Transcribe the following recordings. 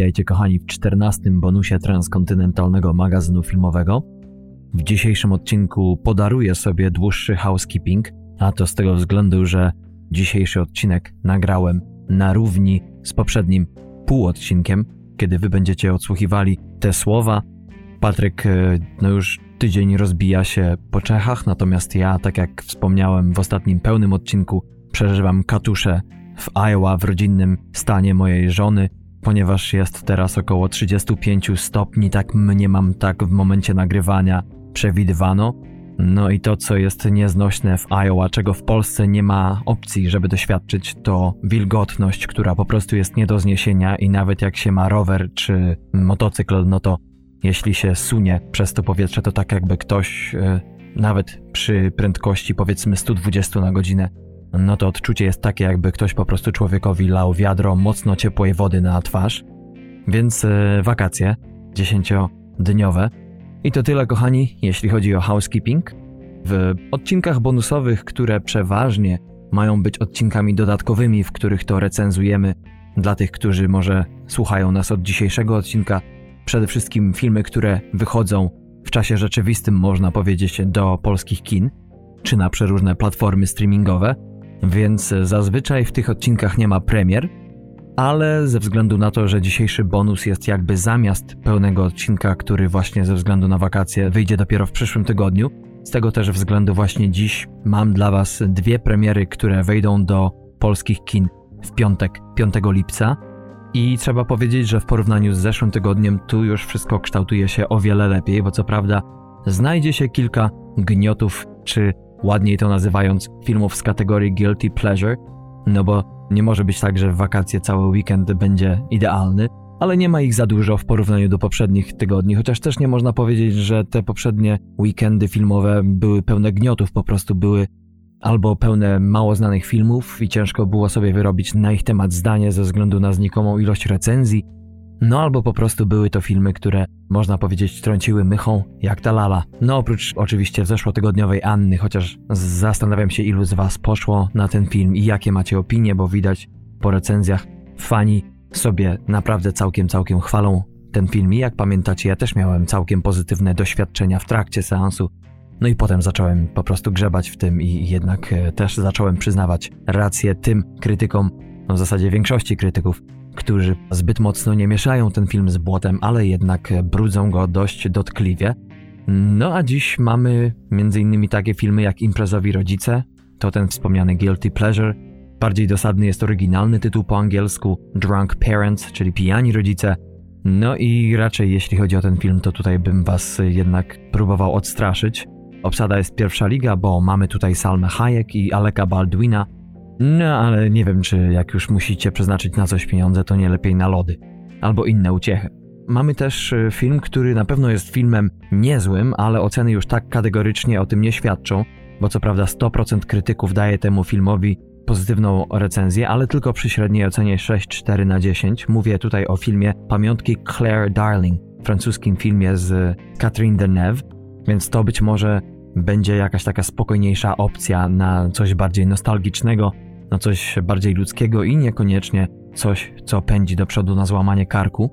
Witajcie kochani w 14 bonusie transkontynentalnego magazynu filmowego. W dzisiejszym odcinku podaruję sobie dłuższy housekeeping, a to z tego względu, że dzisiejszy odcinek nagrałem na równi z poprzednim półodcinkiem, kiedy wy będziecie odsłuchiwali te słowa. Patryk e, no już tydzień rozbija się po Czechach, natomiast ja, tak jak wspomniałem w ostatnim pełnym odcinku, przeżywam katusze w Iowa w rodzinnym stanie mojej żony, ponieważ jest teraz około 35 stopni, tak mnie mam tak w momencie nagrywania przewidywano. No i to, co jest nieznośne w Iowa, czego w Polsce nie ma opcji, żeby doświadczyć, to wilgotność, która po prostu jest nie do zniesienia i nawet jak się ma rower czy motocykl, no to jeśli się sunie przez to powietrze, to tak jakby ktoś, e, nawet przy prędkości powiedzmy 120 na godzinę, no to odczucie jest takie, jakby ktoś po prostu człowiekowi lał wiadro mocno ciepłej wody na twarz. Więc e, wakacje, dziesięciodniowe. I to tyle, kochani, jeśli chodzi o housekeeping. W odcinkach bonusowych, które przeważnie mają być odcinkami dodatkowymi, w których to recenzujemy dla tych, którzy może słuchają nas od dzisiejszego odcinka, przede wszystkim filmy, które wychodzą w czasie rzeczywistym, można powiedzieć, do polskich kin, czy na przeróżne platformy streamingowe więc zazwyczaj w tych odcinkach nie ma premier, ale ze względu na to, że dzisiejszy bonus jest jakby zamiast pełnego odcinka, który właśnie ze względu na wakacje wyjdzie dopiero w przyszłym tygodniu, z tego też względu właśnie dziś mam dla Was dwie premiery, które wejdą do polskich kin w piątek, 5 lipca. I trzeba powiedzieć, że w porównaniu z zeszłym tygodniem tu już wszystko kształtuje się o wiele lepiej, bo co prawda znajdzie się kilka gniotów czy ładniej to nazywając filmów z kategorii guilty pleasure, no bo nie może być tak, że w wakacje cały weekend będzie idealny, ale nie ma ich za dużo w porównaniu do poprzednich tygodni, chociaż też nie można powiedzieć, że te poprzednie weekendy filmowe były pełne gniotów, po prostu były albo pełne mało znanych filmów i ciężko było sobie wyrobić na ich temat zdanie ze względu na znikomą ilość recenzji, no albo po prostu były to filmy, które można powiedzieć trąciły mychą jak ta lala. No oprócz oczywiście zeszłotygodniowej Anny, chociaż zastanawiam się ilu z was poszło na ten film i jakie macie opinie, bo widać po recenzjach fani sobie naprawdę całkiem, całkiem chwalą ten film i jak pamiętacie ja też miałem całkiem pozytywne doświadczenia w trakcie seansu. No i potem zacząłem po prostu grzebać w tym i jednak e, też zacząłem przyznawać rację tym krytykom, no w zasadzie większości krytyków, którzy zbyt mocno nie mieszają ten film z błotem, ale jednak brudzą go dość dotkliwie. No a dziś mamy m.in. takie filmy jak Imprezowi Rodzice, to ten wspomniany Guilty Pleasure, bardziej dosadny jest oryginalny tytuł po angielsku Drunk Parents, czyli Pijani Rodzice. No i raczej jeśli chodzi o ten film, to tutaj bym was jednak próbował odstraszyć. Obsada jest pierwsza liga, bo mamy tutaj Salmę Hayek i Aleka Baldwina – no, ale nie wiem, czy jak już musicie przeznaczyć na coś pieniądze, to nie lepiej na lody albo inne uciechy. Mamy też e, film, który na pewno jest filmem niezłym, ale oceny już tak kategorycznie o tym nie świadczą, bo co prawda 100% krytyków daje temu filmowi pozytywną recenzję, ale tylko przy średniej ocenie 6,4 na 10. Mówię tutaj o filmie Pamiątki Claire Darling, francuskim filmie z Catherine Deneuve, więc to być może będzie jakaś taka spokojniejsza opcja na coś bardziej nostalgicznego, na coś bardziej ludzkiego i niekoniecznie coś, co pędzi do przodu na złamanie karku.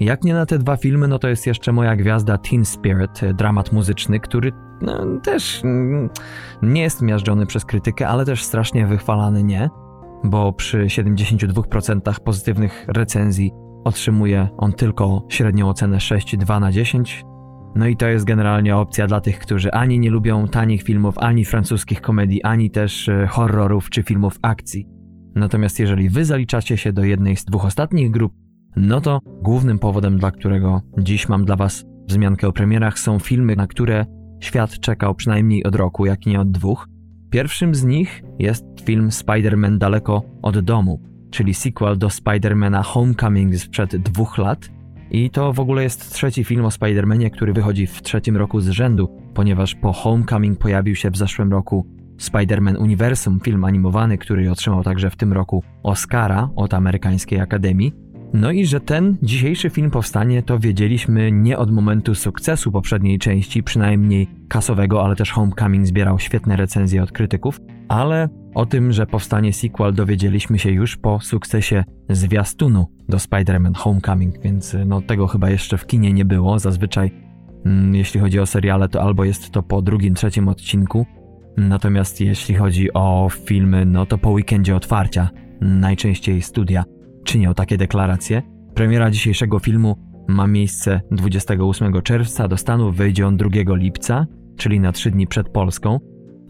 Jak nie na te dwa filmy, no to jest jeszcze moja gwiazda Teen Spirit, dramat muzyczny, który no, też mm, nie jest miażdżony przez krytykę, ale też strasznie wychwalany nie, bo przy 72% pozytywnych recenzji otrzymuje on tylko średnią ocenę 6,2 na 10, no i to jest generalnie opcja dla tych, którzy ani nie lubią tanich filmów, ani francuskich komedii, ani też e, horrorów czy filmów akcji. Natomiast jeżeli wy zaliczacie się do jednej z dwóch ostatnich grup, no to głównym powodem, dla którego dziś mam dla was wzmiankę o premierach, są filmy, na które świat czekał przynajmniej od roku, jak nie od dwóch. Pierwszym z nich jest film Spider-Man Daleko od domu, czyli sequel do Spider-Mana Homecoming sprzed dwóch lat – i to w ogóle jest trzeci film o Spider-Manie, który wychodzi w trzecim roku z rzędu, ponieważ po Homecoming pojawił się w zeszłym roku Spider-Man Universum, film animowany, który otrzymał także w tym roku Oscara od amerykańskiej akademii. No i że ten dzisiejszy film powstanie, to wiedzieliśmy nie od momentu sukcesu poprzedniej części, przynajmniej kasowego, ale też Homecoming zbierał świetne recenzje od krytyków, ale o tym, że powstanie sequel dowiedzieliśmy się już po sukcesie zwiastunu do Spider-Man Homecoming, więc no tego chyba jeszcze w kinie nie było. Zazwyczaj mm, jeśli chodzi o seriale, to albo jest to po drugim, trzecim odcinku, natomiast jeśli chodzi o filmy, no to po weekendzie otwarcia, najczęściej studia czynią takie deklaracje. Premiera dzisiejszego filmu ma miejsce 28 czerwca, do Stanów wejdzie on 2 lipca, czyli na 3 dni przed Polską,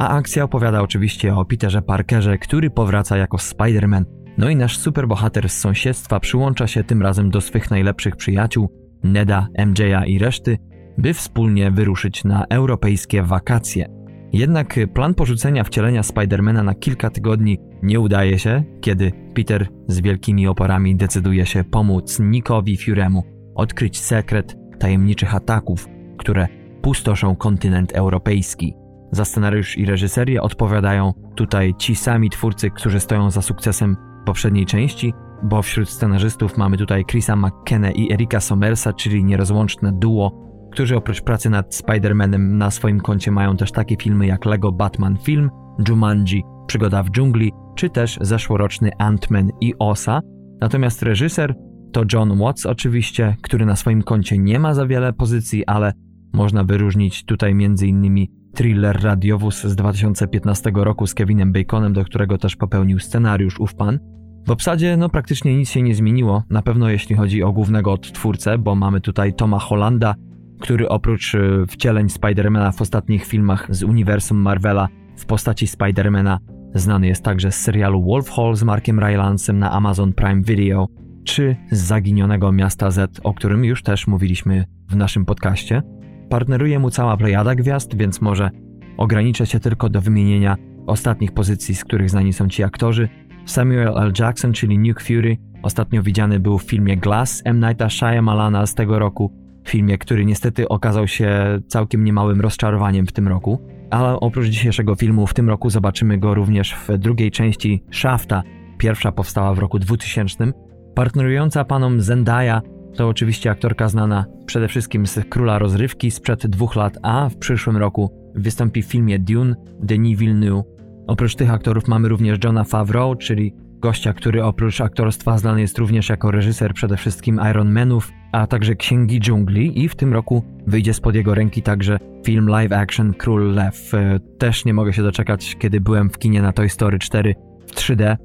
a akcja opowiada oczywiście o Peterze Parkerze, który powraca jako Spider-Man. No i nasz superbohater z sąsiedztwa przyłącza się tym razem do swych najlepszych przyjaciół, Neda, MJ'a i reszty, by wspólnie wyruszyć na europejskie wakacje. Jednak plan porzucenia wcielenia Spidermana na kilka tygodni nie udaje się, kiedy Peter z wielkimi oporami decyduje się pomóc Nickowi Furemu odkryć sekret tajemniczych ataków, które pustoszą kontynent europejski. Za scenariusz i reżyserię odpowiadają tutaj ci sami twórcy, którzy stoją za sukcesem poprzedniej części, bo wśród scenarzystów mamy tutaj Chrisa McKenna i Erika Somersa, czyli nierozłączne duo, którzy oprócz pracy nad Spider-Manem na swoim koncie mają też takie filmy jak Lego Batman Film, Jumanji, Przygoda w dżungli, czy też zeszłoroczny Ant-Man i Osa. Natomiast reżyser to John Watts oczywiście, który na swoim koncie nie ma za wiele pozycji, ale można wyróżnić tutaj m.in. thriller Radiowóz z 2015 roku z Kevinem Baconem, do którego też popełnił scenariusz ów pan. W obsadzie no praktycznie nic się nie zmieniło, na pewno jeśli chodzi o głównego odtwórcę, bo mamy tutaj Toma Hollanda, który oprócz e, wcieleń Spidermana w ostatnich filmach z uniwersum Marvela w postaci Spidermana znany jest także z serialu Wolf Hall z Markiem Rylancem na Amazon Prime Video, czy z Zaginionego Miasta Z, o którym już też mówiliśmy w naszym podcaście. Partneruje mu cała plejada gwiazd, więc może ograniczę się tylko do wymienienia ostatnich pozycji, z których znani są ci aktorzy. Samuel L. Jackson, czyli Nuke Fury, ostatnio widziany był w filmie Glass M. Nighta Shyamalana z tego roku, filmie, który niestety okazał się całkiem niemałym rozczarowaniem w tym roku. Ale oprócz dzisiejszego filmu, w tym roku zobaczymy go również w drugiej części Shafta. Pierwsza powstała w roku 2000. Partnerująca panom Zendaya to oczywiście aktorka znana przede wszystkim z Króla Rozrywki sprzed dwóch lat, a w przyszłym roku wystąpi w filmie Dune Denis Villeneuve. Oprócz tych aktorów mamy również Johna Favreau, czyli gościa, który oprócz aktorstwa znany jest również jako reżyser przede wszystkim Iron Manów, a także Księgi Dżungli i w tym roku wyjdzie spod jego ręki także film live action Król Lew. E, też nie mogę się doczekać, kiedy byłem w kinie na Toy Story 4 w 3D.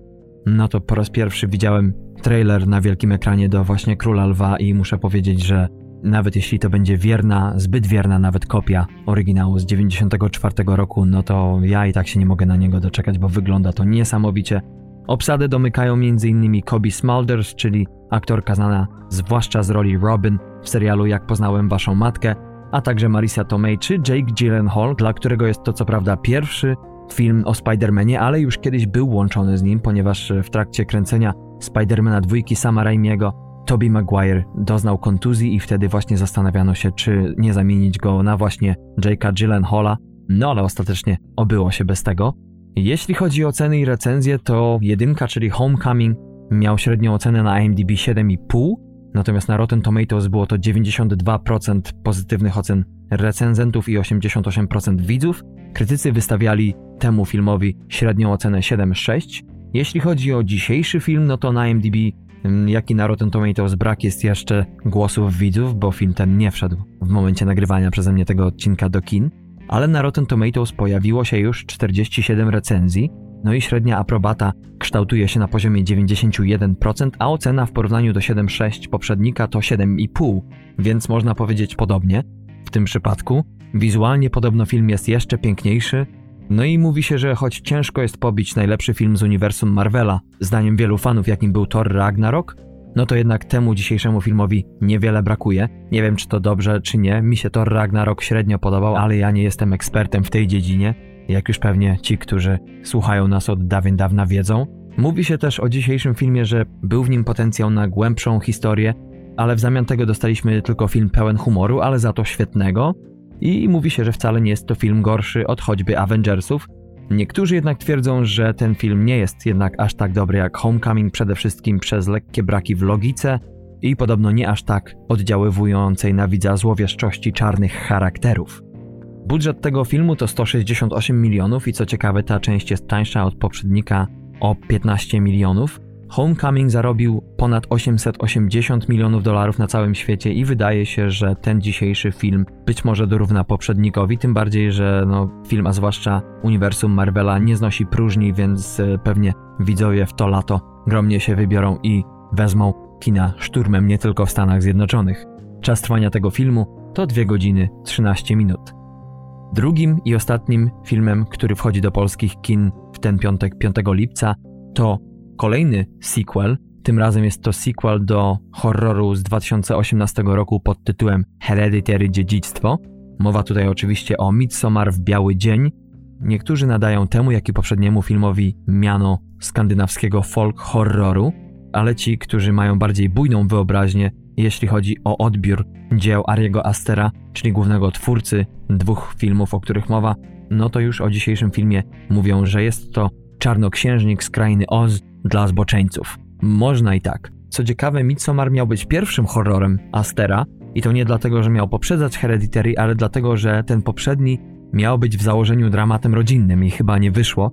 No to po raz pierwszy widziałem trailer na wielkim ekranie do właśnie Króla Lwa i muszę powiedzieć, że nawet jeśli to będzie wierna, zbyt wierna nawet kopia oryginału z 94 roku, no to ja i tak się nie mogę na niego doczekać, bo wygląda to niesamowicie. Obsadę domykają m.in. Kobe Smulders, czyli aktorka znana zwłaszcza z roli Robin w serialu Jak poznałem waszą matkę, a także Marisa Tomei czy Jake Gyllenhaal, dla którego jest to co prawda pierwszy film o Spider-Manie, ale już kiedyś był łączony z nim, ponieważ w trakcie kręcenia Spider-Mana dwójki Sama Raimiego Tobey Maguire doznał kontuzji i wtedy właśnie zastanawiano się, czy nie zamienić go na właśnie Jake'a Gyllenhaala, no ale ostatecznie obyło się bez tego. Jeśli chodzi o ceny i recenzje, to jedynka, czyli Homecoming, miał średnią ocenę na IMDb 7,5, natomiast na Rotten Tomatoes było to 92% pozytywnych ocen recenzentów i 88% widzów. Krytycy wystawiali temu filmowi średnią ocenę 7,6. Jeśli chodzi o dzisiejszy film, no to na IMDb, mm, jak i na Rotten Tomatoes brak jest jeszcze głosów widzów, bo film ten nie wszedł w momencie nagrywania przeze mnie tego odcinka do kin ale na Rotten Tomatoes pojawiło się już 47 recenzji, no i średnia aprobata kształtuje się na poziomie 91%, a ocena w porównaniu do 7,6 poprzednika to 7,5, więc można powiedzieć podobnie. W tym przypadku wizualnie podobno film jest jeszcze piękniejszy, no i mówi się, że choć ciężko jest pobić najlepszy film z uniwersum Marvela, zdaniem wielu fanów jakim był Thor Ragnarok, no to jednak temu dzisiejszemu filmowi niewiele brakuje. Nie wiem, czy to dobrze, czy nie. Mi się Thor Ragnarok średnio podobał, ale ja nie jestem ekspertem w tej dziedzinie, jak już pewnie ci, którzy słuchają nas od dawien dawna wiedzą. Mówi się też o dzisiejszym filmie, że był w nim potencjał na głębszą historię, ale w zamian tego dostaliśmy tylko film pełen humoru, ale za to świetnego. I mówi się, że wcale nie jest to film gorszy od choćby Avengersów. Niektórzy jednak twierdzą, że ten film nie jest jednak aż tak dobry jak Homecoming, przede wszystkim przez lekkie braki w logice i podobno nie aż tak oddziaływującej na widza złowieszczości czarnych charakterów. Budżet tego filmu to 168 milionów i co ciekawe ta część jest tańsza od poprzednika o 15 milionów. Homecoming zarobił ponad 880 milionów dolarów na całym świecie i wydaje się, że ten dzisiejszy film być może dorówna poprzednikowi, tym bardziej, że no, film, a zwłaszcza uniwersum Marvela nie znosi próżni, więc e, pewnie widzowie w to lato gromnie się wybiorą i wezmą kina szturmem nie tylko w Stanach Zjednoczonych. Czas trwania tego filmu to 2 godziny 13 minut. Drugim i ostatnim filmem, który wchodzi do polskich kin w ten piątek 5 lipca, to kolejny sequel. Tym razem jest to sequel do horroru z 2018 roku pod tytułem Hereditary Dziedzictwo. Mowa tutaj oczywiście o Midsommar w biały dzień. Niektórzy nadają temu, jak i poprzedniemu filmowi, miano skandynawskiego folk horroru, ale ci, którzy mają bardziej bujną wyobraźnię, jeśli chodzi o odbiór dzieł Ariego Astera, czyli głównego twórcy dwóch filmów, o których mowa, no to już o dzisiejszym filmie mówią, że jest to czarnoksiężnik z krainy Oz dla zboczeńców. Można i tak. Co ciekawe, Midsommar miał być pierwszym horrorem Astera i to nie dlatego, że miał poprzedzać Hereditary, ale dlatego, że ten poprzedni miał być w założeniu dramatem rodzinnym i chyba nie wyszło.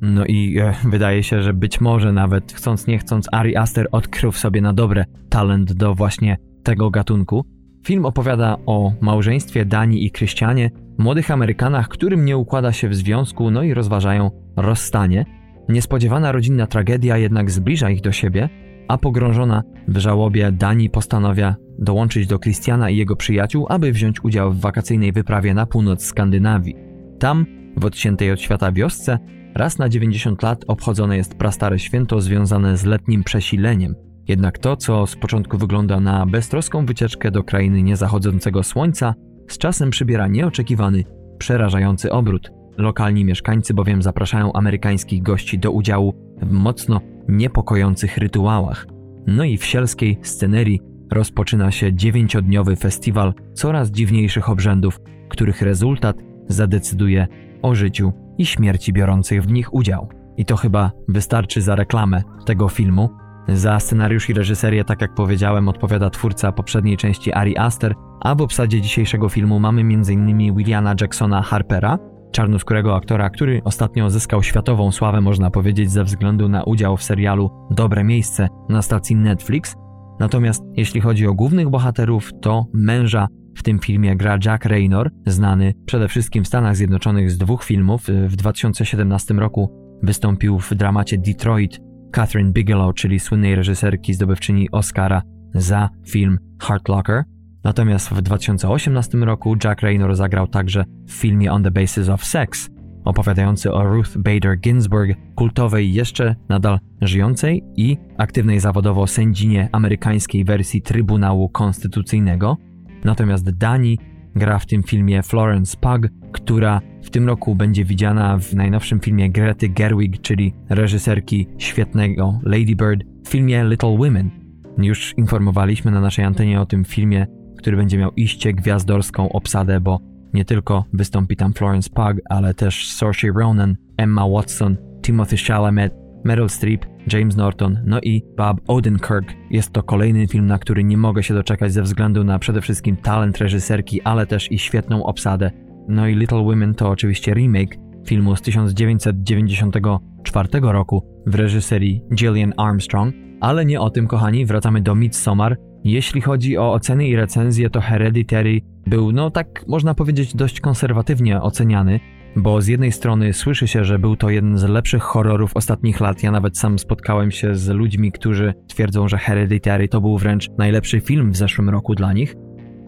No i e, wydaje się, że być może nawet chcąc nie chcąc Ari Aster odkrył w sobie na dobre talent do właśnie tego gatunku. Film opowiada o małżeństwie Dani i Krystianie, młodych Amerykanach, którym nie układa się w związku, no i rozważają rozstanie. Niespodziewana rodzinna tragedia jednak zbliża ich do siebie, a pogrążona w żałobie Dani postanawia dołączyć do Krystiana i jego przyjaciół, aby wziąć udział w wakacyjnej wyprawie na północ Skandynawii. Tam, w odciętej od świata wiosce, raz na 90 lat obchodzone jest prastare święto związane z letnim przesileniem. Jednak to, co z początku wygląda na beztroską wycieczkę do krainy niezachodzącego słońca, z czasem przybiera nieoczekiwany, przerażający obrót. Lokalni mieszkańcy bowiem zapraszają amerykańskich gości do udziału w mocno niepokojących rytuałach. No i w sielskiej scenerii rozpoczyna się dziewięciodniowy festiwal coraz dziwniejszych obrzędów, których rezultat zadecyduje o życiu i śmierci biorących w nich udział. I to chyba wystarczy za reklamę tego filmu. Za scenariusz i reżyserię, tak jak powiedziałem, odpowiada twórca poprzedniej części Ari Aster, a w obsadzie dzisiejszego filmu mamy m.in. Williana Jacksona Harpera, czarnoskórego aktora, który ostatnio zyskał światową sławę, można powiedzieć, ze względu na udział w serialu Dobre Miejsce na stacji Netflix. Natomiast jeśli chodzi o głównych bohaterów, to męża w tym filmie gra Jack Raynor, znany przede wszystkim w Stanach Zjednoczonych z dwóch filmów. W 2017 roku wystąpił w dramacie Detroit Catherine Bigelow, czyli słynnej reżyserki zdobywczyni Oscara za film Heart Locker. Natomiast w 2018 roku Jack Raynor zagrał także w filmie On the Basis of Sex, opowiadający o Ruth Bader Ginsburg, kultowej jeszcze nadal żyjącej i aktywnej zawodowo sędzinie amerykańskiej wersji Trybunału Konstytucyjnego. Natomiast Dani gra w tym filmie Florence Pugh, która w tym roku będzie widziana w najnowszym filmie Grety Gerwig, czyli reżyserki świetnego Lady Bird, w filmie Little Women. Już informowaliśmy na naszej antenie o tym filmie, który będzie miał iście gwiazdorską obsadę, bo nie tylko wystąpi tam Florence Pugh, ale też Saoirse Ronan, Emma Watson, Timothy Chalamet, Meryl Streep, James Norton, no i Bob Odenkirk. Jest to kolejny film, na który nie mogę się doczekać ze względu na przede wszystkim talent reżyserki, ale też i świetną obsadę. No i Little Women to oczywiście remake filmu z 1994 roku w reżyserii Gillian Armstrong, ale nie o tym, kochani, wracamy do Midsommar. Jeśli chodzi o oceny i recenzje, to Hereditary był, no tak można powiedzieć, dość konserwatywnie oceniany bo z jednej strony słyszy się, że był to jeden z lepszych horrorów ostatnich lat. Ja nawet sam spotkałem się z ludźmi, którzy twierdzą, że Hereditary to był wręcz najlepszy film w zeszłym roku dla nich.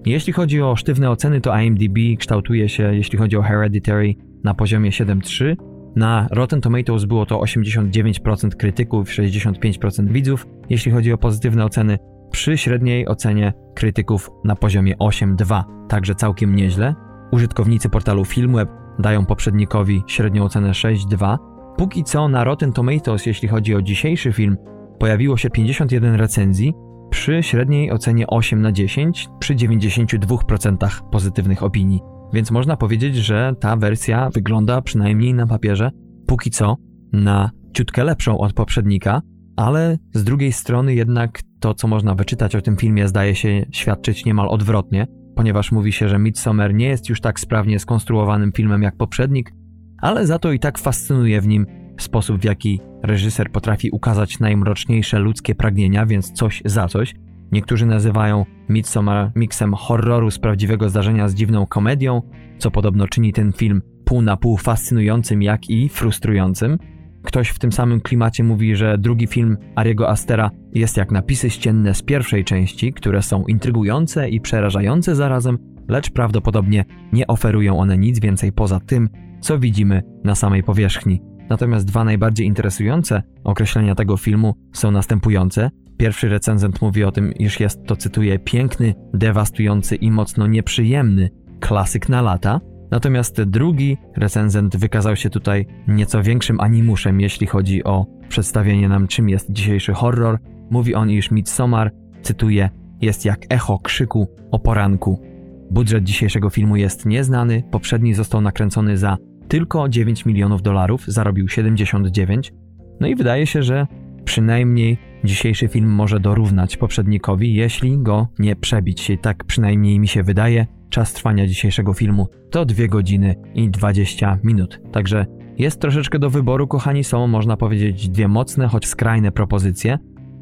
Jeśli chodzi o sztywne oceny, to IMDb kształtuje się, jeśli chodzi o Hereditary, na poziomie 7.3. Na Rotten Tomatoes było to 89% krytyków, 65% widzów. Jeśli chodzi o pozytywne oceny, przy średniej ocenie krytyków na poziomie 8.2, także całkiem nieźle. Użytkownicy portalu Filmweb dają poprzednikowi średnią ocenę 6.2. Póki co na Rotten Tomatoes, jeśli chodzi o dzisiejszy film, pojawiło się 51 recenzji przy średniej ocenie 8 na 10 przy 92% pozytywnych opinii. Więc można powiedzieć, że ta wersja wygląda przynajmniej na papierze póki co na ciutkę lepszą od poprzednika, ale z drugiej strony jednak to, co można wyczytać o tym filmie, zdaje się świadczyć niemal odwrotnie, ponieważ mówi się, że Midsommar nie jest już tak sprawnie skonstruowanym filmem jak poprzednik, ale za to i tak fascynuje w nim sposób, w jaki reżyser potrafi ukazać najmroczniejsze ludzkie pragnienia, więc coś za coś. Niektórzy nazywają Midsommar miksem horroru z prawdziwego zdarzenia z dziwną komedią, co podobno czyni ten film pół na pół fascynującym, jak i frustrującym. Ktoś w tym samym klimacie mówi, że drugi film Ariego Astera jest jak napisy ścienne z pierwszej części, które są intrygujące i przerażające zarazem, lecz prawdopodobnie nie oferują one nic więcej poza tym, co widzimy na samej powierzchni. Natomiast dwa najbardziej interesujące określenia tego filmu są następujące. Pierwszy recenzent mówi o tym, iż jest to, cytuję, piękny, dewastujący i mocno nieprzyjemny klasyk na lata. Natomiast drugi recenzent wykazał się tutaj nieco większym animuszem, jeśli chodzi o przedstawienie nam, czym jest dzisiejszy horror. Mówi on, iż Midsommar, cytuję, jest jak echo krzyku o poranku. Budżet dzisiejszego filmu jest nieznany, poprzedni został nakręcony za tylko 9 milionów dolarów, zarobił 79. No i wydaje się, że przynajmniej dzisiejszy film może dorównać poprzednikowi, jeśli go nie przebić. Tak przynajmniej mi się wydaje. Czas trwania dzisiejszego filmu to 2 godziny i 20 minut. Także jest troszeczkę do wyboru, kochani, są można powiedzieć dwie mocne, choć skrajne propozycje.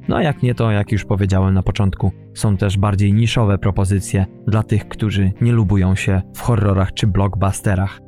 No a jak nie to, jak już powiedziałem na początku, są też bardziej niszowe propozycje dla tych, którzy nie lubują się w horrorach czy blockbusterach.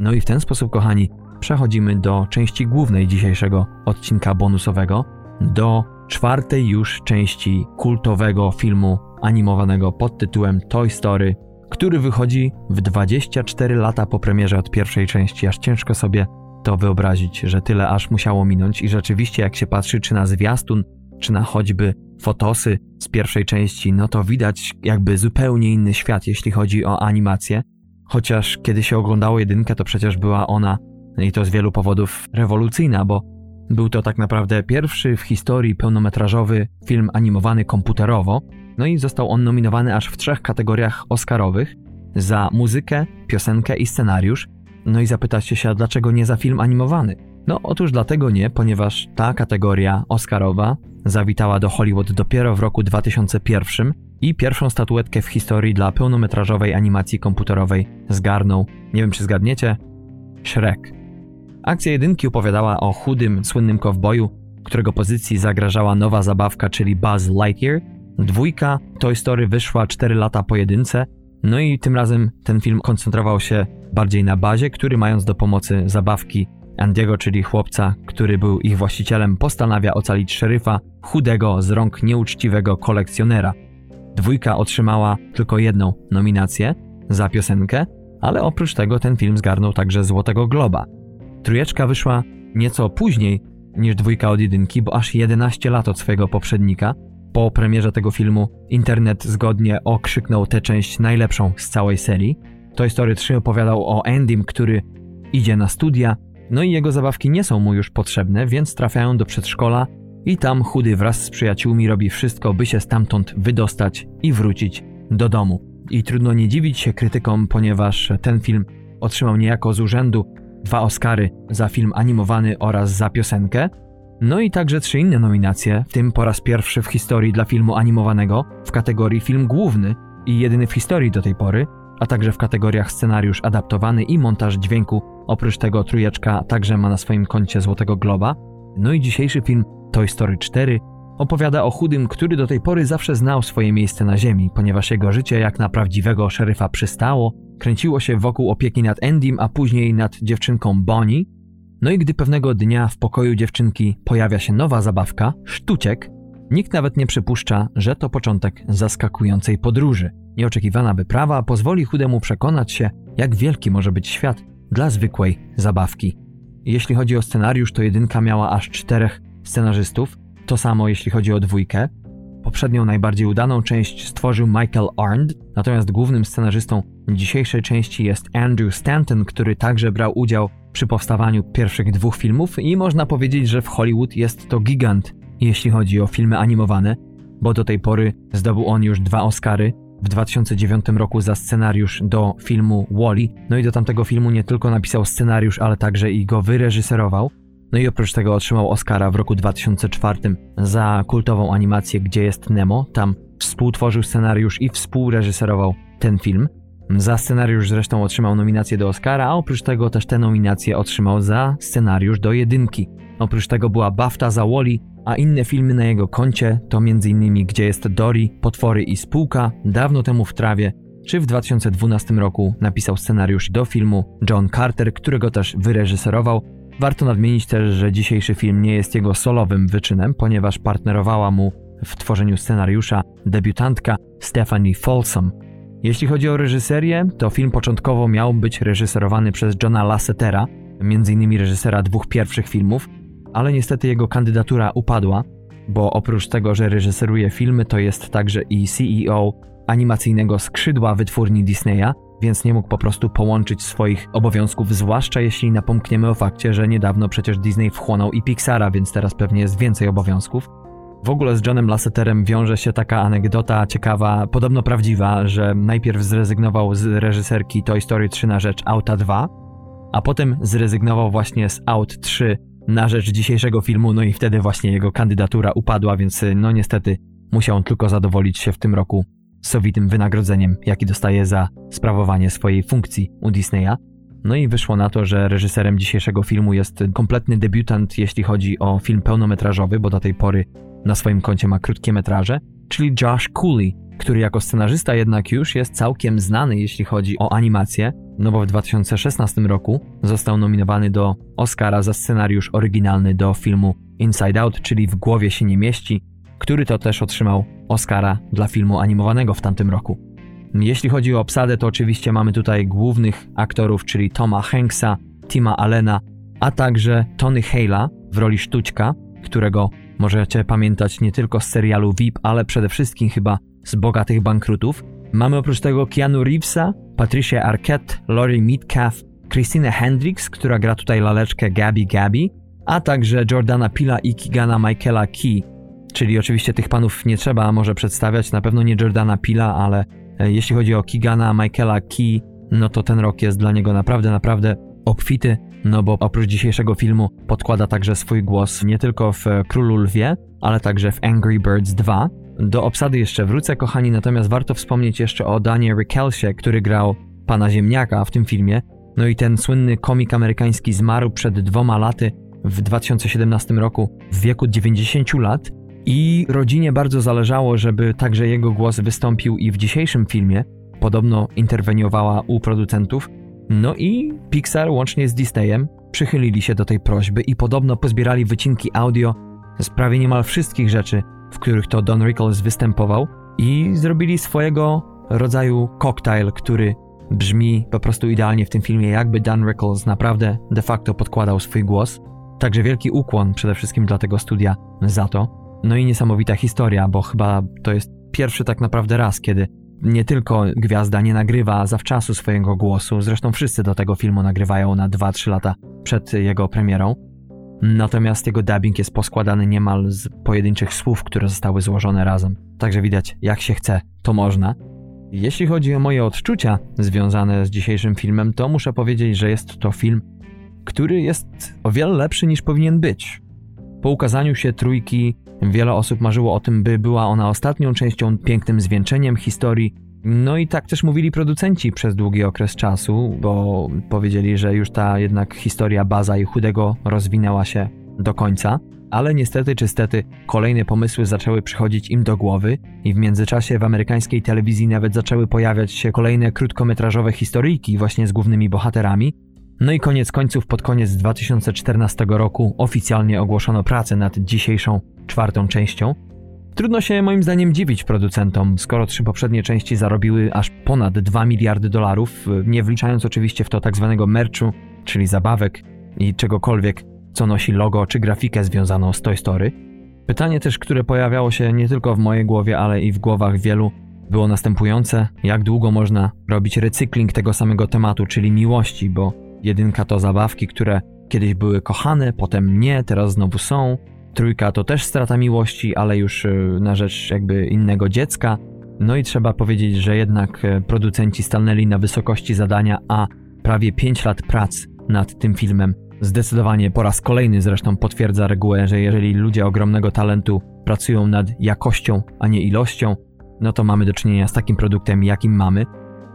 No i w ten sposób, kochani, przechodzimy do części głównej dzisiejszego odcinka bonusowego, do czwartej już części kultowego filmu animowanego pod tytułem Toy Story, który wychodzi w 24 lata po premierze od pierwszej części. Aż ciężko sobie to wyobrazić, że tyle aż musiało minąć i rzeczywiście jak się patrzy czy na zwiastun, czy na choćby fotosy z pierwszej części, no to widać jakby zupełnie inny świat, jeśli chodzi o animację. Chociaż kiedy się oglądało jedynkę, to przecież była ona, i to z wielu powodów, rewolucyjna, bo był to tak naprawdę pierwszy w historii pełnometrażowy film animowany komputerowo, no i został on nominowany aż w trzech kategoriach Oscarowych za muzykę, piosenkę i scenariusz. No i zapytacie się, dlaczego nie za film animowany? No otóż dlatego nie, ponieważ ta kategoria Oscarowa zawitała do Hollywood dopiero w roku 2001 i pierwszą statuetkę w historii dla pełnometrażowej animacji komputerowej zgarnął, nie wiem czy zgadniecie, Shrek. Akcja jedynki opowiadała o chudym, słynnym kowboju, którego pozycji zagrażała nowa zabawka, czyli Buzz Lightyear. Dwójka Toy Story wyszła 4 lata po jedynce, no i tym razem ten film koncentrował się bardziej na bazie, który mając do pomocy zabawki Andiego, czyli chłopca, który był ich właścicielem, postanawia ocalić szeryfa, chudego z rąk nieuczciwego kolekcjonera. Dwójka otrzymała tylko jedną nominację za piosenkę, ale oprócz tego ten film zgarnął także Złotego Globa. Trójeczka wyszła nieco później niż dwójka od jedynki, bo aż 11 lat od swojego poprzednika. Po premierze tego filmu internet zgodnie okrzyknął tę część najlepszą z całej serii. Toy Story 3 opowiadał o Endym, który idzie na studia, no i jego zabawki nie są mu już potrzebne, więc trafiają do przedszkola i tam chudy wraz z przyjaciółmi robi wszystko, by się stamtąd wydostać i wrócić do domu. I trudno nie dziwić się krytykom, ponieważ ten film otrzymał niejako z urzędu dwa Oscary za film animowany oraz za piosenkę, no i także trzy inne nominacje, w tym po raz pierwszy w historii dla filmu animowanego w kategorii film główny i jedyny w historii do tej pory, a także w kategoriach scenariusz adaptowany i montaż dźwięku. Oprócz tego trójeczka także ma na swoim koncie Złotego Globa. No i dzisiejszy film Toy Story 4 opowiada o chudym, który do tej pory zawsze znał swoje miejsce na ziemi, ponieważ jego życie jak na prawdziwego szeryfa przystało, kręciło się wokół opieki nad Endym, a później nad dziewczynką Bonnie. No i gdy pewnego dnia w pokoju dziewczynki pojawia się nowa zabawka, sztuciek, nikt nawet nie przypuszcza, że to początek zaskakującej podróży. Nieoczekiwana wyprawa pozwoli chudemu przekonać się, jak wielki może być świat dla zwykłej zabawki. Jeśli chodzi o scenariusz, to jedynka miała aż czterech scenarzystów, to samo jeśli chodzi o dwójkę. Poprzednią najbardziej udaną część stworzył Michael Arndt, natomiast głównym scenarzystą dzisiejszej części jest Andrew Stanton, który także brał udział przy powstawaniu pierwszych dwóch filmów i można powiedzieć, że w Hollywood jest to gigant, jeśli chodzi o filmy animowane, bo do tej pory zdobył on już dwa Oscary w 2009 roku za scenariusz do filmu Wally. No i do tamtego filmu nie tylko napisał scenariusz, ale także i go wyreżyserował. No i oprócz tego otrzymał Oscara w roku 2004 za kultową animację Gdzie jest Nemo. Tam współtworzył scenariusz i współreżyserował ten film. Za scenariusz zresztą otrzymał nominację do Oscara, a oprócz tego też tę nominację otrzymał za scenariusz do jedynki. Oprócz tego była BAFTA za Wally, a inne filmy na jego koncie to m.in. Gdzie jest Dory, Potwory i Spółka, Dawno temu w trawie, czy w 2012 roku napisał scenariusz do filmu John Carter, którego też wyreżyserował. Warto nadmienić też, że dzisiejszy film nie jest jego solowym wyczynem, ponieważ partnerowała mu w tworzeniu scenariusza debiutantka Stephanie Folsom. Jeśli chodzi o reżyserię, to film początkowo miał być reżyserowany przez Johna Lassetera, m.in. reżysera dwóch pierwszych filmów, ale niestety jego kandydatura upadła, bo oprócz tego, że reżyseruje filmy, to jest także i CEO animacyjnego skrzydła wytwórni Disneya, więc nie mógł po prostu połączyć swoich obowiązków, zwłaszcza jeśli napomkniemy o fakcie, że niedawno przecież Disney wchłonął i Pixara, więc teraz pewnie jest więcej obowiązków. W ogóle z Johnem Lasseterem wiąże się taka anegdota ciekawa, podobno prawdziwa, że najpierw zrezygnował z reżyserki Toy Story 3 na rzecz Auta 2, a potem zrezygnował właśnie z Aut 3 na rzecz dzisiejszego filmu, no i wtedy właśnie jego kandydatura upadła, więc no niestety musiał on tylko zadowolić się w tym roku sowitym wynagrodzeniem, jaki dostaje za sprawowanie swojej funkcji u Disneya. No i wyszło na to, że reżyserem dzisiejszego filmu jest kompletny debiutant, jeśli chodzi o film pełnometrażowy, bo do tej pory na swoim koncie ma krótkie metraże, czyli Josh Cooley, który jako scenarzysta jednak już jest całkiem znany, jeśli chodzi o animację, no bo w 2016 roku został nominowany do Oscara za scenariusz oryginalny do filmu Inside Out, czyli W głowie się nie mieści, który to też otrzymał Oscara dla filmu animowanego w tamtym roku. Jeśli chodzi o obsadę, to oczywiście mamy tutaj głównych aktorów, czyli Toma Hanksa, Tima Allena, a także Tony Hale'a w roli Sztućka, którego możecie pamiętać nie tylko z serialu VIP, ale przede wszystkim chyba z Bogatych Bankrutów. Mamy oprócz tego Keanu Reevesa, Patricia Arquette, Laurie Metcalf, Christine Hendricks, która gra tutaj laleczkę Gabby Gabby, a także Jordana Pila i Kigana Michaela Key, czyli oczywiście tych panów nie trzeba może przedstawiać, na pewno nie Jordana Pila, ale e, jeśli chodzi o Kigana Michaela Key, no to ten rok jest dla niego naprawdę, naprawdę obfity, no bo oprócz dzisiejszego filmu podkłada także swój głos nie tylko w Królu Lwie, ale także w Angry Birds 2. Do obsady jeszcze wrócę, kochani, natomiast warto wspomnieć jeszcze o Danie Rickelsie, który grał pana Ziemniaka w tym filmie. No i ten słynny komik amerykański zmarł przed dwoma laty w 2017 roku w wieku 90 lat i rodzinie bardzo zależało, żeby także jego głos wystąpił i w dzisiejszym filmie. Podobno interweniowała u producentów, no i Pixar łącznie z Disneyem przychylili się do tej prośby i podobno pozbierali wycinki audio z prawie niemal wszystkich rzeczy, w których to Don Rickles występował i zrobili swojego rodzaju koktajl, który brzmi po prostu idealnie w tym filmie, jakby Don Rickles naprawdę de facto podkładał swój głos. Także wielki ukłon przede wszystkim dla tego studia za to. No i niesamowita historia, bo chyba to jest pierwszy tak naprawdę raz, kiedy nie tylko gwiazda nie nagrywa zawczasu swojego głosu, zresztą wszyscy do tego filmu nagrywają na 2-3 lata przed jego premierą. Natomiast jego dubbing jest poskładany niemal z pojedynczych słów, które zostały złożone razem. Także widać, jak się chce, to można. Jeśli chodzi o moje odczucia związane z dzisiejszym filmem, to muszę powiedzieć, że jest to film, który jest o wiele lepszy niż powinien być. Po ukazaniu się trójki Wiele osób marzyło o tym, by była ona ostatnią częścią, pięknym zwieńczeniem historii. No i tak też mówili producenci przez długi okres czasu, bo powiedzieli, że już ta jednak historia baza i chudego rozwinęła się do końca. Ale niestety czy stety kolejne pomysły zaczęły przychodzić im do głowy i w międzyczasie w amerykańskiej telewizji nawet zaczęły pojawiać się kolejne krótkometrażowe historyjki właśnie z głównymi bohaterami, no i koniec końców pod koniec 2014 roku oficjalnie ogłoszono pracę nad dzisiejszą czwartą częścią. Trudno się moim zdaniem dziwić producentom, skoro trzy poprzednie części zarobiły aż ponad 2 miliardy dolarów, nie wliczając oczywiście w to tak zwanego merchu, czyli zabawek i czegokolwiek, co nosi logo czy grafikę związaną z Toy Story. Pytanie też, które pojawiało się nie tylko w mojej głowie, ale i w głowach wielu, było następujące: jak długo można robić recykling tego samego tematu, czyli miłości, bo jedynka to zabawki, które kiedyś były kochane, potem nie, teraz znowu są. Trójka to też strata miłości, ale już y, na rzecz jakby innego dziecka. No i trzeba powiedzieć, że jednak e, producenci stanęli na wysokości zadania, a prawie 5 lat prac nad tym filmem zdecydowanie po raz kolejny zresztą potwierdza regułę, że jeżeli ludzie ogromnego talentu pracują nad jakością, a nie ilością, no to mamy do czynienia z takim produktem, jakim mamy.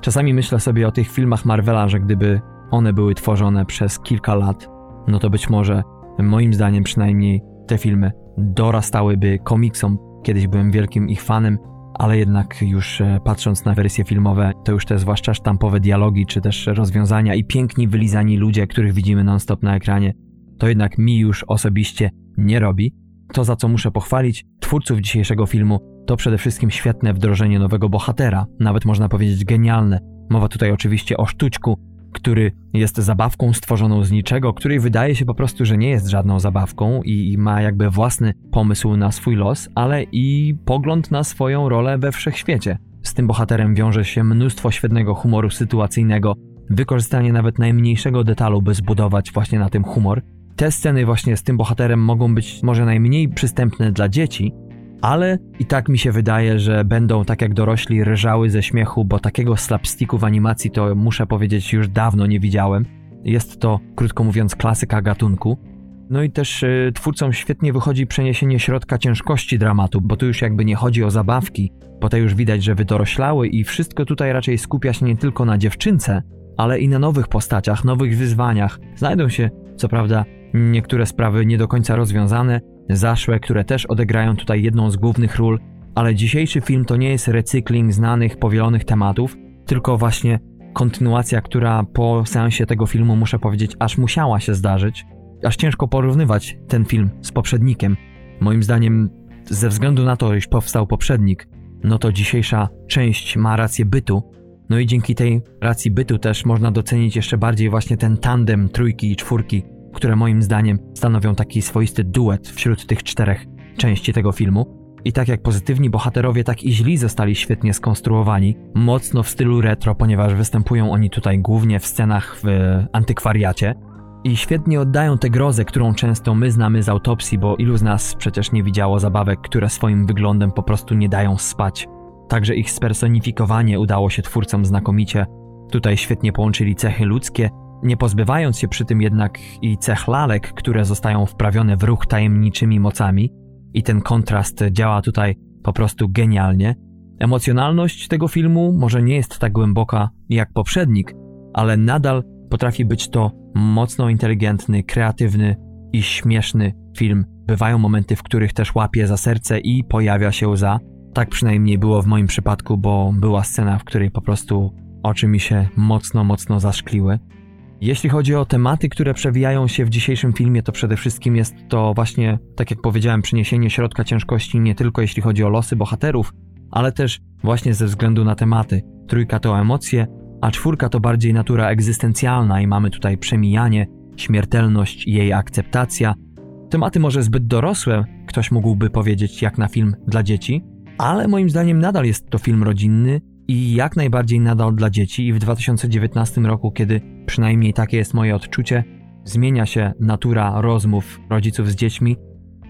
Czasami myślę sobie o tych filmach Marvela, że gdyby one były tworzone przez kilka lat, no to być może, moim zdaniem przynajmniej, te filmy dorastałyby komiksom. Kiedyś byłem wielkim ich fanem, ale jednak już e, patrząc na wersje filmowe, to już te zwłaszcza sztampowe dialogi, czy też rozwiązania i piękni wylizani ludzie, których widzimy non-stop na ekranie, to jednak mi już osobiście nie robi. To, za co muszę pochwalić twórców dzisiejszego filmu, to przede wszystkim świetne wdrożenie nowego bohatera, nawet można powiedzieć genialne. Mowa tutaj oczywiście o sztućku, który jest zabawką stworzoną z niczego, której wydaje się po prostu, że nie jest żadną zabawką i, i ma jakby własny pomysł na swój los, ale i pogląd na swoją rolę we wszechświecie. Z tym bohaterem wiąże się mnóstwo świetnego humoru sytuacyjnego, wykorzystanie nawet najmniejszego detalu, by zbudować właśnie na tym humor. Te sceny właśnie z tym bohaterem mogą być może najmniej przystępne dla dzieci, ale i tak mi się wydaje, że będą tak jak dorośli rżały ze śmiechu, bo takiego slapsticku w animacji to muszę powiedzieć już dawno nie widziałem. Jest to, krótko mówiąc, klasyka gatunku. No i też y, twórcom świetnie wychodzi przeniesienie środka ciężkości dramatu, bo tu już jakby nie chodzi o zabawki, bo te już widać, że wydoroślały i wszystko tutaj raczej skupia się nie tylko na dziewczynce, ale i na nowych postaciach, nowych wyzwaniach. Znajdą się, co prawda, niektóre sprawy nie do końca rozwiązane, zaszłe, które też odegrają tutaj jedną z głównych ról, ale dzisiejszy film to nie jest recykling znanych, powielonych tematów, tylko właśnie kontynuacja, która po seansie tego filmu, muszę powiedzieć, aż musiała się zdarzyć. Aż ciężko porównywać ten film z poprzednikiem. Moim zdaniem, ze względu na to, iż powstał poprzednik, no to dzisiejsza część ma rację bytu. No i dzięki tej racji bytu też można docenić jeszcze bardziej właśnie ten tandem trójki i czwórki, które moim zdaniem stanowią taki swoisty duet wśród tych czterech części tego filmu. I tak jak pozytywni bohaterowie, tak i źli zostali świetnie skonstruowani, mocno w stylu retro, ponieważ występują oni tutaj głównie w scenach w antykwariacie. I świetnie oddają tę grozę, którą często my znamy z autopsji, bo ilu z nas przecież nie widziało zabawek, które swoim wyglądem po prostu nie dają spać. Także ich spersonifikowanie udało się twórcom znakomicie. Tutaj świetnie połączyli cechy ludzkie nie pozbywając się przy tym jednak i cech lalek, które zostają wprawione w ruch tajemniczymi mocami, i ten kontrast działa tutaj po prostu genialnie. Emocjonalność tego filmu może nie jest tak głęboka jak poprzednik, ale nadal potrafi być to mocno inteligentny, kreatywny i śmieszny film. Bywają momenty, w których też łapie za serce i pojawia się łza. Tak przynajmniej było w moim przypadku, bo była scena, w której po prostu oczy mi się mocno, mocno zaszkliły. Jeśli chodzi o tematy, które przewijają się w dzisiejszym filmie, to przede wszystkim jest to właśnie, tak jak powiedziałem, przyniesienie środka ciężkości nie tylko jeśli chodzi o losy bohaterów, ale też właśnie ze względu na tematy. Trójka to emocje, a czwórka to bardziej natura egzystencjalna i mamy tutaj przemijanie, śmiertelność i jej akceptacja. Tematy może zbyt dorosłe, ktoś mógłby powiedzieć, jak na film dla dzieci, ale moim zdaniem nadal jest to film rodzinny i jak najbardziej nadal dla dzieci i w 2019 roku, kiedy przynajmniej takie jest moje odczucie, zmienia się natura rozmów rodziców z dziećmi,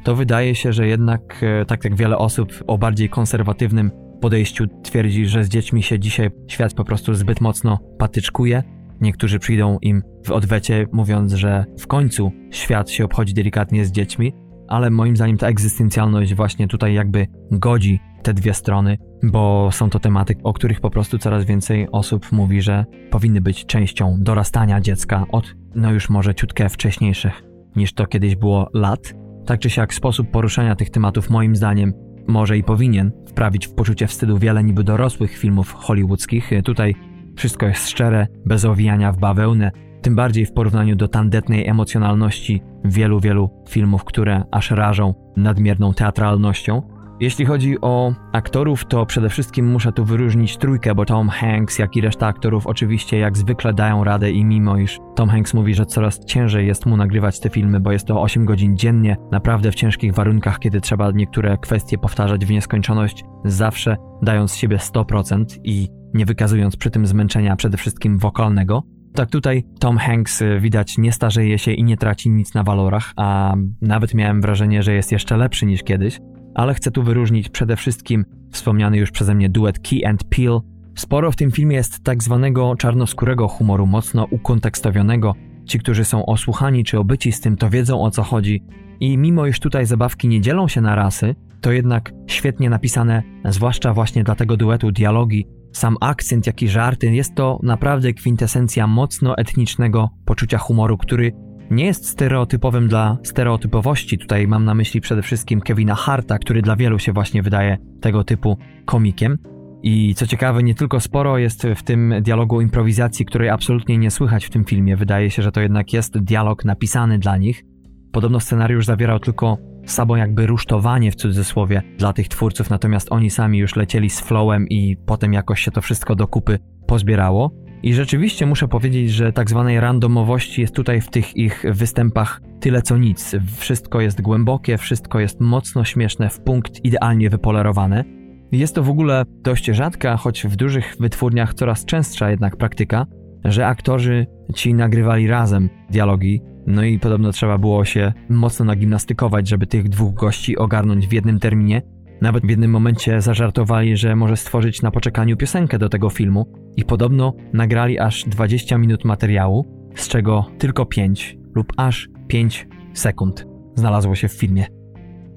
to wydaje się, że jednak, e, tak jak wiele osób o bardziej konserwatywnym podejściu twierdzi, że z dziećmi się dzisiaj świat po prostu zbyt mocno patyczkuje. Niektórzy przyjdą im w odwecie, mówiąc, że w końcu świat się obchodzi delikatnie z dziećmi, ale moim zdaniem ta egzystencjalność właśnie tutaj jakby godzi te dwie strony, bo są to tematy, o których po prostu coraz więcej osób mówi, że powinny być częścią dorastania dziecka od, no już może ciutkę wcześniejszych niż to kiedyś było lat. Tak czy siak sposób poruszania tych tematów moim zdaniem może i powinien wprawić w poczucie wstydu wiele niby dorosłych filmów hollywoodzkich. Tutaj wszystko jest szczere, bez owijania w bawełnę, tym bardziej w porównaniu do tandetnej emocjonalności wielu, wielu filmów, które aż rażą nadmierną teatralnością. Jeśli chodzi o aktorów, to przede wszystkim muszę tu wyróżnić trójkę, bo Tom Hanks, jak i reszta aktorów oczywiście jak zwykle dają radę i mimo iż Tom Hanks mówi, że coraz ciężej jest mu nagrywać te filmy, bo jest to 8 godzin dziennie, naprawdę w ciężkich warunkach, kiedy trzeba niektóre kwestie powtarzać w nieskończoność, zawsze dając z siebie 100% i nie wykazując przy tym zmęczenia przede wszystkim wokalnego, tak tutaj Tom Hanks y, widać nie starzeje się i nie traci nic na walorach, a nawet miałem wrażenie, że jest jeszcze lepszy niż kiedyś ale chcę tu wyróżnić przede wszystkim wspomniany już przeze mnie duet Key and Peel. Sporo w tym filmie jest tak zwanego czarnoskórego humoru, mocno ukontekstowionego. Ci, którzy są osłuchani czy obyci z tym, to wiedzą o co chodzi. I mimo iż tutaj zabawki nie dzielą się na rasy, to jednak świetnie napisane, zwłaszcza właśnie dla tego duetu dialogi, sam akcent, jak i żarty, jest to naprawdę kwintesencja mocno etnicznego poczucia humoru, który nie jest stereotypowym dla stereotypowości. Tutaj mam na myśli przede wszystkim Kevina Harta, który dla wielu się właśnie wydaje tego typu komikiem. I co ciekawe, nie tylko sporo jest w tym dialogu improwizacji, której absolutnie nie słychać w tym filmie. Wydaje się, że to jednak jest dialog napisany dla nich. Podobno scenariusz zawierał tylko samo jakby rusztowanie w cudzysłowie dla tych twórców, natomiast oni sami już lecieli z flowem i potem jakoś się to wszystko do kupy pozbierało. I rzeczywiście muszę powiedzieć, że tak zwanej randomowości jest tutaj w tych ich występach tyle co nic. Wszystko jest głębokie, wszystko jest mocno śmieszne, w punkt idealnie wypolerowane. Jest to w ogóle dość rzadka, choć w dużych wytwórniach coraz częstsza jednak praktyka, że aktorzy ci nagrywali razem dialogi, no i podobno trzeba było się mocno nagimnastykować, żeby tych dwóch gości ogarnąć w jednym terminie. Nawet w jednym momencie zażartowali, że może stworzyć na poczekaniu piosenkę do tego filmu i podobno nagrali aż 20 minut materiału, z czego tylko 5 lub aż 5 sekund znalazło się w filmie.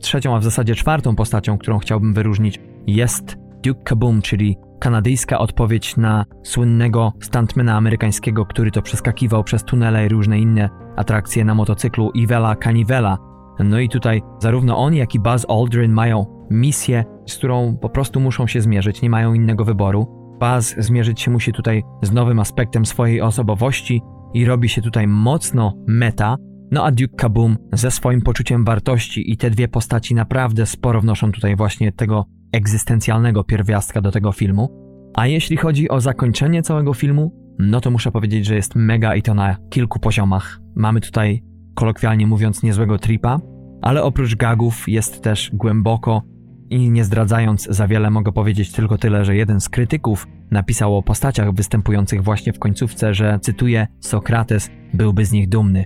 Trzecią, a w zasadzie czwartą postacią, którą chciałbym wyróżnić, jest Duke Kaboom, czyli kanadyjska odpowiedź na słynnego stuntmana amerykańskiego, który to przeskakiwał przez tunele i różne inne atrakcje na motocyklu Ivela Canivela. No i tutaj zarówno on, jak i Buzz Aldrin mają misję, z którą po prostu muszą się zmierzyć, nie mają innego wyboru. Buzz zmierzyć się musi tutaj z nowym aspektem swojej osobowości i robi się tutaj mocno meta, no a Duke Kaboom ze swoim poczuciem wartości i te dwie postaci naprawdę sporo wnoszą tutaj właśnie tego egzystencjalnego pierwiastka do tego filmu. A jeśli chodzi o zakończenie całego filmu, no to muszę powiedzieć, że jest mega i to na kilku poziomach. Mamy tutaj, kolokwialnie mówiąc, niezłego tripa, ale oprócz gagów jest też głęboko i nie zdradzając za wiele mogę powiedzieć tylko tyle, że jeden z krytyków napisał o postaciach występujących właśnie w końcówce, że cytuję Sokrates byłby z nich dumny.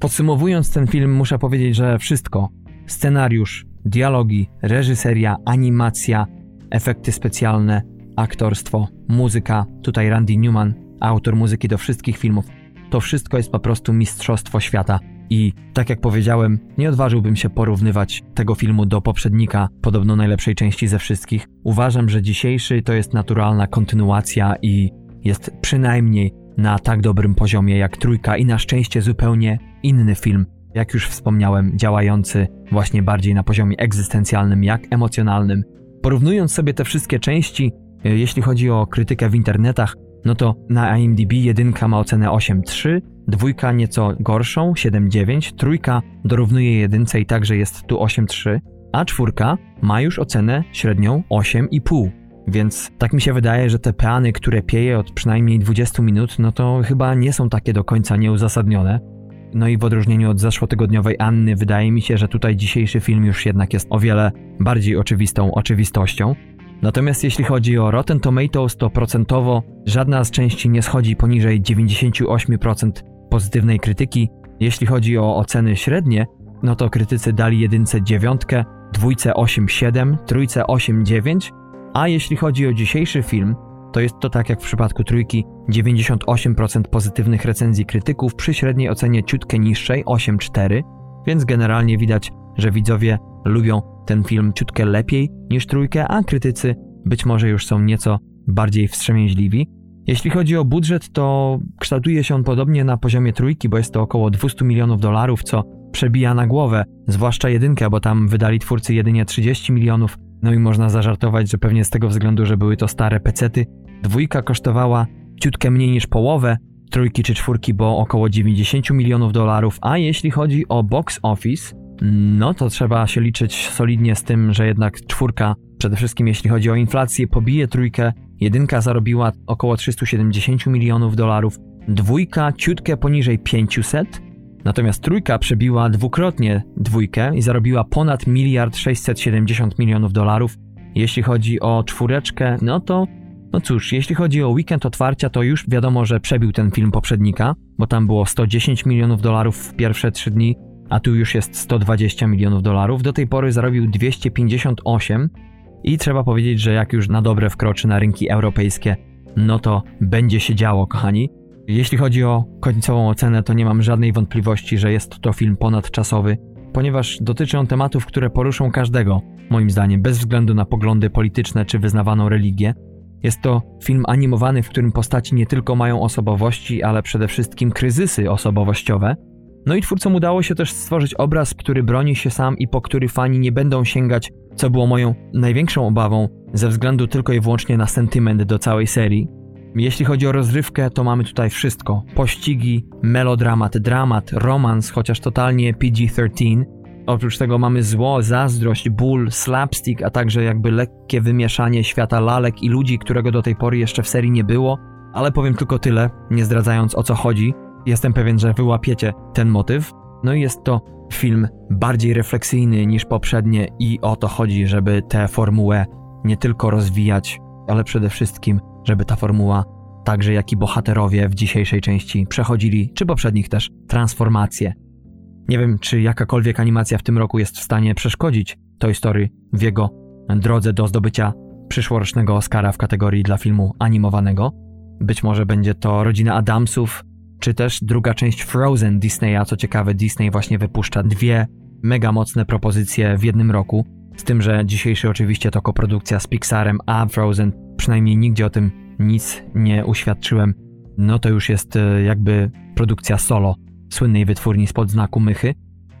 Podsumowując ten film muszę powiedzieć, że wszystko scenariusz, dialogi, reżyseria, animacja, efekty specjalne, aktorstwo, muzyka, tutaj Randy Newman, autor muzyki do wszystkich filmów. To wszystko jest po prostu mistrzostwo świata. I tak jak powiedziałem, nie odważyłbym się porównywać tego filmu do poprzednika, podobno najlepszej części ze wszystkich. Uważam, że dzisiejszy to jest naturalna kontynuacja i jest przynajmniej na tak dobrym poziomie jak trójka i na szczęście zupełnie inny film, jak już wspomniałem, działający właśnie bardziej na poziomie egzystencjalnym jak emocjonalnym. Porównując sobie te wszystkie części, e, jeśli chodzi o krytykę w internetach, no to na IMDb jedynka ma ocenę 8.3, dwójka nieco gorszą 7.9, trójka dorównuje jedynce i także jest tu 8.3, a czwórka ma już ocenę średnią 8,5. Więc tak mi się wydaje, że te peany, które pieje od przynajmniej 20 minut, no to chyba nie są takie do końca nieuzasadnione. No i w odróżnieniu od zeszłotygodniowej Anny, wydaje mi się, że tutaj dzisiejszy film już jednak jest o wiele bardziej oczywistą oczywistością. Natomiast jeśli chodzi o Rotten Tomatoes, to procentowo żadna z części nie schodzi poniżej 98% pozytywnej krytyki. Jeśli chodzi o oceny średnie, no to krytycy dali jedynce dziewiątkę, dwójce 8,7, trójce 8,9, a jeśli chodzi o dzisiejszy film, to jest to tak jak w przypadku trójki 98% pozytywnych recenzji krytyków przy średniej ocenie ciutkę niższej 8,4, więc generalnie widać, że widzowie lubią ten film ciutkę lepiej niż trójkę, a krytycy być może już są nieco bardziej wstrzemięźliwi. Jeśli chodzi o budżet, to kształtuje się on podobnie na poziomie trójki, bo jest to około 200 milionów dolarów, co przebija na głowę, zwłaszcza jedynkę, bo tam wydali twórcy jedynie 30 milionów. No i można zażartować, że pewnie z tego względu, że były to stare pecety. Dwójka kosztowała ciutkę mniej niż połowę, trójki czy czwórki, bo około 90 milionów dolarów, a jeśli chodzi o box office, no to trzeba się liczyć solidnie z tym, że jednak czwórka, przede wszystkim jeśli chodzi o inflację, pobije trójkę. Jedynka zarobiła około 370 milionów dolarów, dwójka ciutkę poniżej 500, natomiast trójka przebiła dwukrotnie dwójkę i zarobiła ponad miliard 670 milionów dolarów. Jeśli chodzi o czwóreczkę, no to no cóż, jeśli chodzi o weekend otwarcia, to już wiadomo, że przebił ten film poprzednika, bo tam było 110 milionów dolarów w pierwsze trzy dni, a tu już jest 120 milionów dolarów. Do tej pory zarobił 258 i trzeba powiedzieć, że jak już na dobre wkroczy na rynki europejskie, no to będzie się działo, kochani. Jeśli chodzi o końcową ocenę, to nie mam żadnej wątpliwości, że jest to film ponadczasowy, ponieważ dotyczy on tematów, które poruszą każdego, moim zdaniem, bez względu na poglądy polityczne czy wyznawaną religię. Jest to film animowany, w którym postaci nie tylko mają osobowości, ale przede wszystkim kryzysy osobowościowe. No i twórcom udało się też stworzyć obraz, który broni się sam i po który fani nie będą sięgać, co było moją największą obawą, ze względu tylko i wyłącznie na sentyment do całej serii. Jeśli chodzi o rozrywkę, to mamy tutaj wszystko: pościgi, melodramat, dramat, romans, chociaż totalnie PG-13. Oprócz tego mamy zło, zazdrość, ból, slapstick, a także jakby lekkie wymieszanie świata lalek i ludzi, którego do tej pory jeszcze w serii nie było. Ale powiem tylko tyle, nie zdradzając o co chodzi. Jestem pewien, że wyłapiecie ten motyw. No i jest to film bardziej refleksyjny niż poprzednie i o to chodzi, żeby tę formułę nie tylko rozwijać, ale przede wszystkim żeby ta formuła, także jak i bohaterowie w dzisiejszej części przechodzili, czy poprzednich też, transformacje. Nie wiem, czy jakakolwiek animacja w tym roku jest w stanie przeszkodzić Toy Story w jego drodze do zdobycia przyszłorocznego Oscara w kategorii dla filmu animowanego. Być może będzie to Rodzina Adamsów, czy też druga część Frozen Disneya. Co ciekawe, Disney właśnie wypuszcza dwie mega mocne propozycje w jednym roku. Z tym, że dzisiejszy oczywiście to koprodukcja z Pixarem, a Frozen przynajmniej nigdzie o tym nic nie uświadczyłem. No to już jest e, jakby produkcja solo słynnej wytwórni spod znaku Mychy.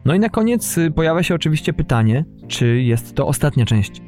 No i na koniec y, pojawia się oczywiście pytanie, czy jest to ostatnia część.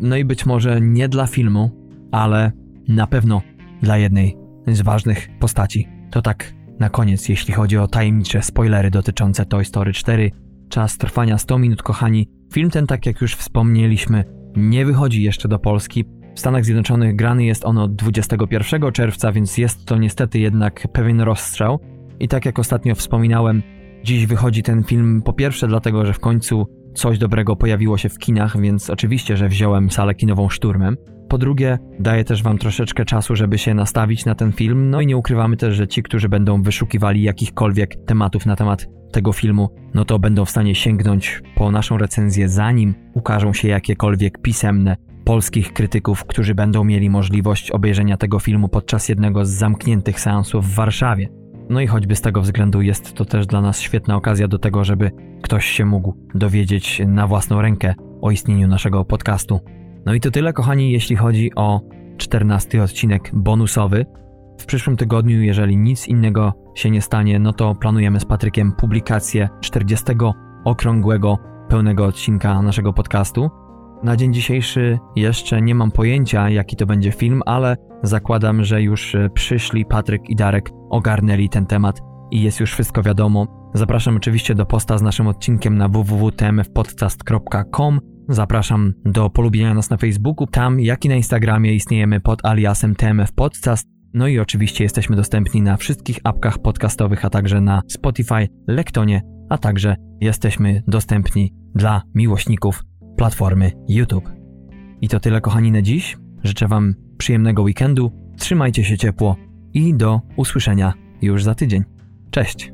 No i być może nie dla filmu, ale na pewno dla jednej z ważnych postaci. To tak na koniec, jeśli chodzi o tajemnicze spoilery dotyczące Toy Story 4. Czas trwania 100 minut, kochani. Film ten, tak jak już wspomnieliśmy, nie wychodzi jeszcze do Polski. W Stanach Zjednoczonych grany jest on od 21 czerwca, więc jest to niestety jednak pewien rozstrzał. I tak jak ostatnio wspominałem, dziś wychodzi ten film po pierwsze dlatego, że w końcu coś dobrego pojawiło się w kinach, więc oczywiście, że wziąłem salę kinową szturmem. Po drugie, daje też wam troszeczkę czasu, żeby się nastawić na ten film, no i nie ukrywamy też, że ci, którzy będą wyszukiwali jakichkolwiek tematów na temat tego filmu, no to będą w stanie sięgnąć po naszą recenzję, zanim ukażą się jakiekolwiek pisemne polskich krytyków, którzy będą mieli możliwość obejrzenia tego filmu podczas jednego z zamkniętych seansów w Warszawie. No i choćby z tego względu jest to też dla nas świetna okazja do tego, żeby ktoś się mógł dowiedzieć na własną rękę o istnieniu naszego podcastu. No i to tyle, kochani, jeśli chodzi o 14 odcinek bonusowy. W przyszłym tygodniu, jeżeli nic innego się nie stanie, no to planujemy z Patrykiem publikację 40 okrągłego, pełnego odcinka naszego podcastu. Na dzień dzisiejszy jeszcze nie mam pojęcia, jaki to będzie film, ale zakładam, że już e, przyszli Patryk i Darek, ogarnęli ten temat i jest już wszystko wiadomo. Zapraszam oczywiście do posta z naszym odcinkiem na www.tmfpodcast.com. Zapraszam do polubienia nas na Facebooku, tam jak i na Instagramie istniejemy pod aliasem TMF Podcast. No i oczywiście jesteśmy dostępni na wszystkich apkach podcastowych, a także na Spotify, Lektonie, a także jesteśmy dostępni dla miłośników platformy YouTube. I to tyle, kochani, na dziś. Życzę Wam przyjemnego weekendu, trzymajcie się ciepło i do usłyszenia już za tydzień. Cześć!